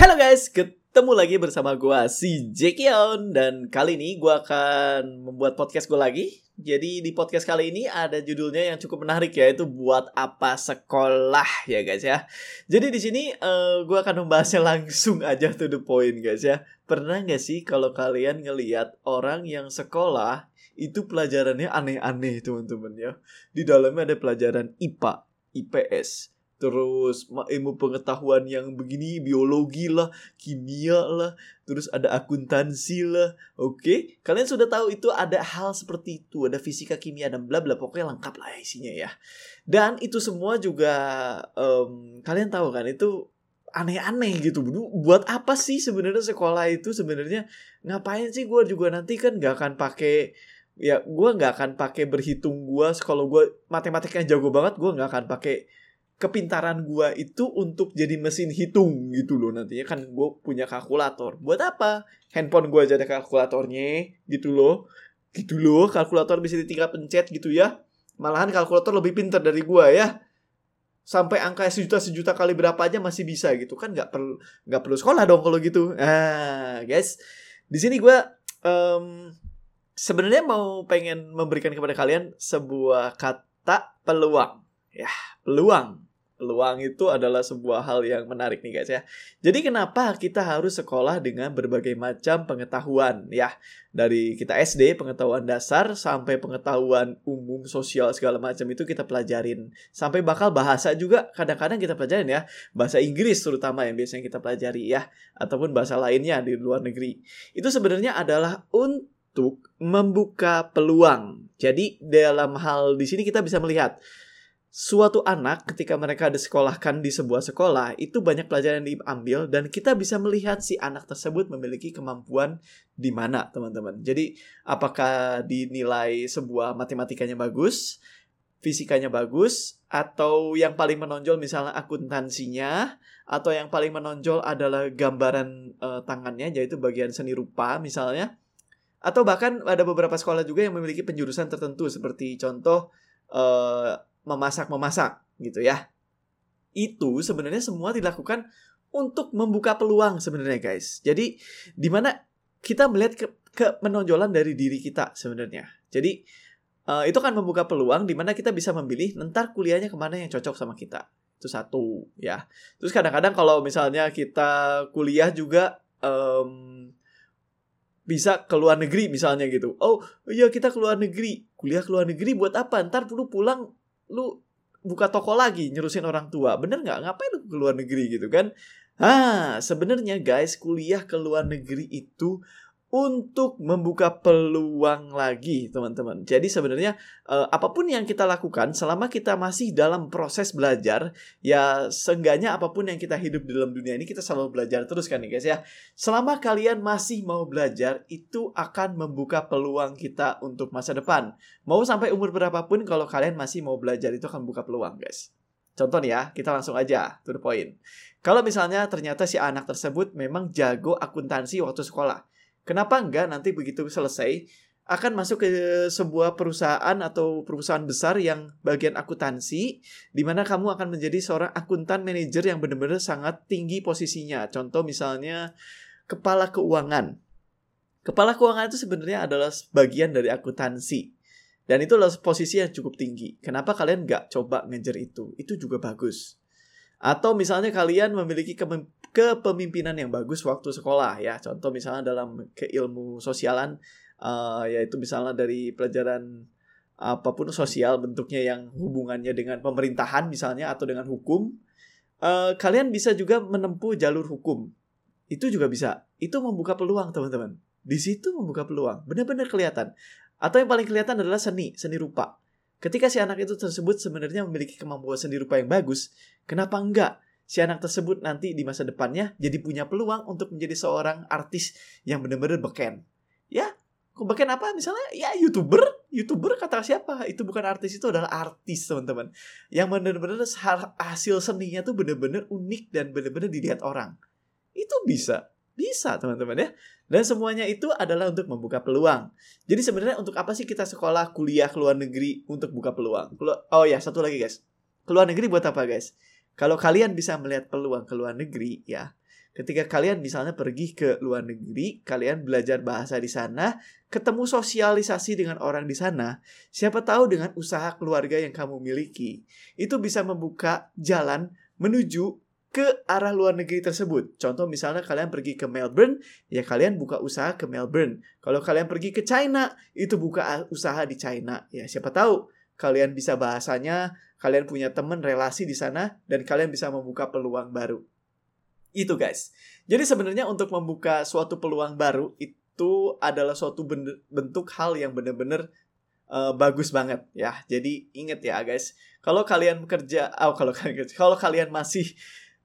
Halo guys, ketemu lagi bersama gua si Jekion dan kali ini gua akan membuat podcast gue lagi. Jadi di podcast kali ini ada judulnya yang cukup menarik yaitu buat apa sekolah ya guys ya. Jadi di sini uh, gua akan membahasnya langsung aja to the point guys ya. Pernah nggak sih kalau kalian ngelihat orang yang sekolah itu pelajarannya aneh-aneh teman-teman ya. Di dalamnya ada pelajaran IPA, IPS, terus ilmu pengetahuan yang begini biologi lah kimia lah terus ada akuntansi lah oke? Okay? kalian sudah tahu itu ada hal seperti itu ada fisika kimia dan bla bla pokoknya lengkap lah isinya ya. Dan itu semua juga um, kalian tahu kan itu aneh-aneh gitu. Buat apa sih sebenarnya sekolah itu sebenarnya? Ngapain sih gue juga nanti kan nggak akan pakai ya gue nggak akan pakai berhitung gue kalau gue matematikanya jago banget gue nggak akan pakai kepintaran gua itu untuk jadi mesin hitung gitu loh nantinya. Kan gue punya kalkulator. Buat apa? Handphone gua aja ada kalkulatornya gitu loh. Gitu loh kalkulator bisa ditinggal pencet gitu ya. Malahan kalkulator lebih pintar dari gua ya. Sampai angka sejuta sejuta kali berapa aja masih bisa gitu. Kan nggak perlu nggak perlu sekolah dong kalau gitu. Ah guys. Di sini gua um, sebenarnya mau pengen memberikan kepada kalian sebuah kata peluang. Ya peluang peluang itu adalah sebuah hal yang menarik nih guys ya. Jadi kenapa kita harus sekolah dengan berbagai macam pengetahuan ya. Dari kita SD, pengetahuan dasar, sampai pengetahuan umum, sosial, segala macam itu kita pelajarin. Sampai bakal bahasa juga kadang-kadang kita pelajarin ya. Bahasa Inggris terutama yang biasanya kita pelajari ya. Ataupun bahasa lainnya di luar negeri. Itu sebenarnya adalah untuk membuka peluang. Jadi dalam hal di sini kita bisa melihat suatu anak ketika mereka disekolahkan di sebuah sekolah itu banyak pelajaran yang diambil dan kita bisa melihat si anak tersebut memiliki kemampuan di mana teman-teman. Jadi apakah dinilai sebuah matematikanya bagus, fisikanya bagus atau yang paling menonjol misalnya akuntansinya atau yang paling menonjol adalah gambaran uh, tangannya yaitu bagian seni rupa misalnya atau bahkan ada beberapa sekolah juga yang memiliki penjurusan tertentu seperti contoh uh, memasak-memasak gitu ya. Itu sebenarnya semua dilakukan untuk membuka peluang sebenarnya guys. Jadi di mana kita melihat ke, ke menonjolan dari diri kita sebenarnya. Jadi uh, itu kan membuka peluang di mana kita bisa memilih ntar kuliahnya ke mana yang cocok sama kita. Itu satu ya. Terus kadang-kadang kalau misalnya kita kuliah juga um, bisa ke luar negeri misalnya gitu. Oh iya kita ke luar negeri. Kuliah ke luar negeri buat apa? Ntar perlu pulang lu buka toko lagi nyurusin orang tua. Bener nggak? Ngapain lu ke luar negeri gitu kan? Ah sebenarnya guys kuliah ke luar negeri itu untuk membuka peluang lagi, teman-teman. Jadi sebenarnya eh, apa pun yang kita lakukan selama kita masih dalam proses belajar, ya seenggaknya apa pun yang kita hidup di dalam dunia ini kita selalu belajar terus kan nih guys ya. Selama kalian masih mau belajar, itu akan membuka peluang kita untuk masa depan. Mau sampai umur berapapun kalau kalian masih mau belajar itu akan buka peluang, guys. Contoh ya, kita langsung aja to the point. Kalau misalnya ternyata si anak tersebut memang jago akuntansi waktu sekolah Kenapa enggak nanti begitu selesai akan masuk ke sebuah perusahaan atau perusahaan besar yang bagian akuntansi di mana kamu akan menjadi seorang akuntan manajer yang benar-benar sangat tinggi posisinya. Contoh misalnya kepala keuangan. Kepala keuangan itu sebenarnya adalah bagian dari akuntansi. Dan itu adalah posisi yang cukup tinggi. Kenapa kalian nggak coba ngejar itu? Itu juga bagus. Atau misalnya kalian memiliki kepemimpinan yang bagus waktu sekolah ya. Contoh misalnya dalam keilmu sosialan uh, yaitu misalnya dari pelajaran apa pun sosial bentuknya yang hubungannya dengan pemerintahan misalnya atau dengan hukum. Uh, kalian bisa juga menempuh jalur hukum. Itu juga bisa. Itu membuka peluang teman-teman. Di situ membuka peluang. Benar-benar kelihatan. Atau yang paling kelihatan adalah seni, seni rupa. Ketika si anak itu tersebut sebenarnya memiliki kemampuan seni rupa yang bagus, kenapa enggak si anak tersebut nanti di masa depannya jadi punya peluang untuk menjadi seorang artis yang benar-benar beken. Ya, beken apa misalnya? Ya youtuber, youtuber kata siapa? Itu bukan artis itu adalah artis teman-teman. Yang benar-benar hasil seninya tuh benar-benar unik dan benar-benar dilihat orang. Itu bisa, bisa teman-teman ya. Dan semuanya itu adalah untuk membuka peluang. Jadi sebenarnya untuk apa sih kita sekolah, kuliah ke luar negeri untuk buka peluang? Oh ya, satu lagi guys. Keluar negeri buat apa guys? Kalau kalian bisa melihat peluang ke luar negeri ya, Ketika kalian misalnya pergi ke luar negeri, kalian belajar bahasa di sana, ketemu sosialisasi dengan orang di sana, siapa tahu dengan usaha keluarga yang kamu miliki, itu bisa membuka jalan menuju ke arah luar negeri tersebut. Contoh misalnya kalian pergi ke Melbourne, ya kalian buka usaha ke Melbourne. Kalau kalian pergi ke China, itu buka usaha di China. Ya siapa tahu kalian bisa bahasanya, kalian punya teman relasi di sana dan kalian bisa membuka peluang baru. Itu guys. Jadi sebenarnya untuk membuka suatu peluang baru itu adalah suatu bentuk hal yang benar-benar uh, bagus banget ya. Jadi ingat ya guys, kalau kalian bekerja, oh kalau kalian kalau kalian masih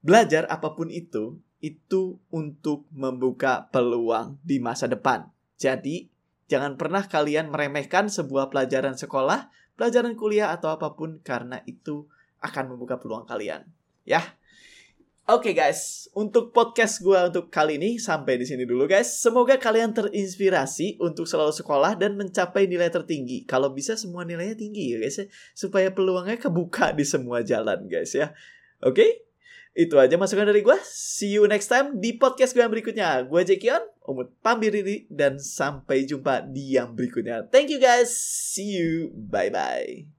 belajar apa pun itu, itu untuk membuka peluang di masa depan. Jadi jangan pernah kalian meremehkan sebuah pelajaran sekolah, pelajaran kuliah atau apa pun karena itu akan membuka peluang kalian. Ya. Oke okay guys, untuk podcast gue untuk kali ini sampai di sini dulu guys. Semoga kalian terinspirasi untuk selalu sekolah dan mencapai nilai tertinggi. Kalau bisa semua nilainya tinggi ya guys ya, supaya peluangnya kebuka di semua jalan guys ya. Oke? Okay? Itu aja masukan dari gue. See you next time di podcast gue yang berikutnya. Gue Jekion, umut pamir diri dan sampai jumpa di yang berikutnya. Thank you guys. See you. Bye bye.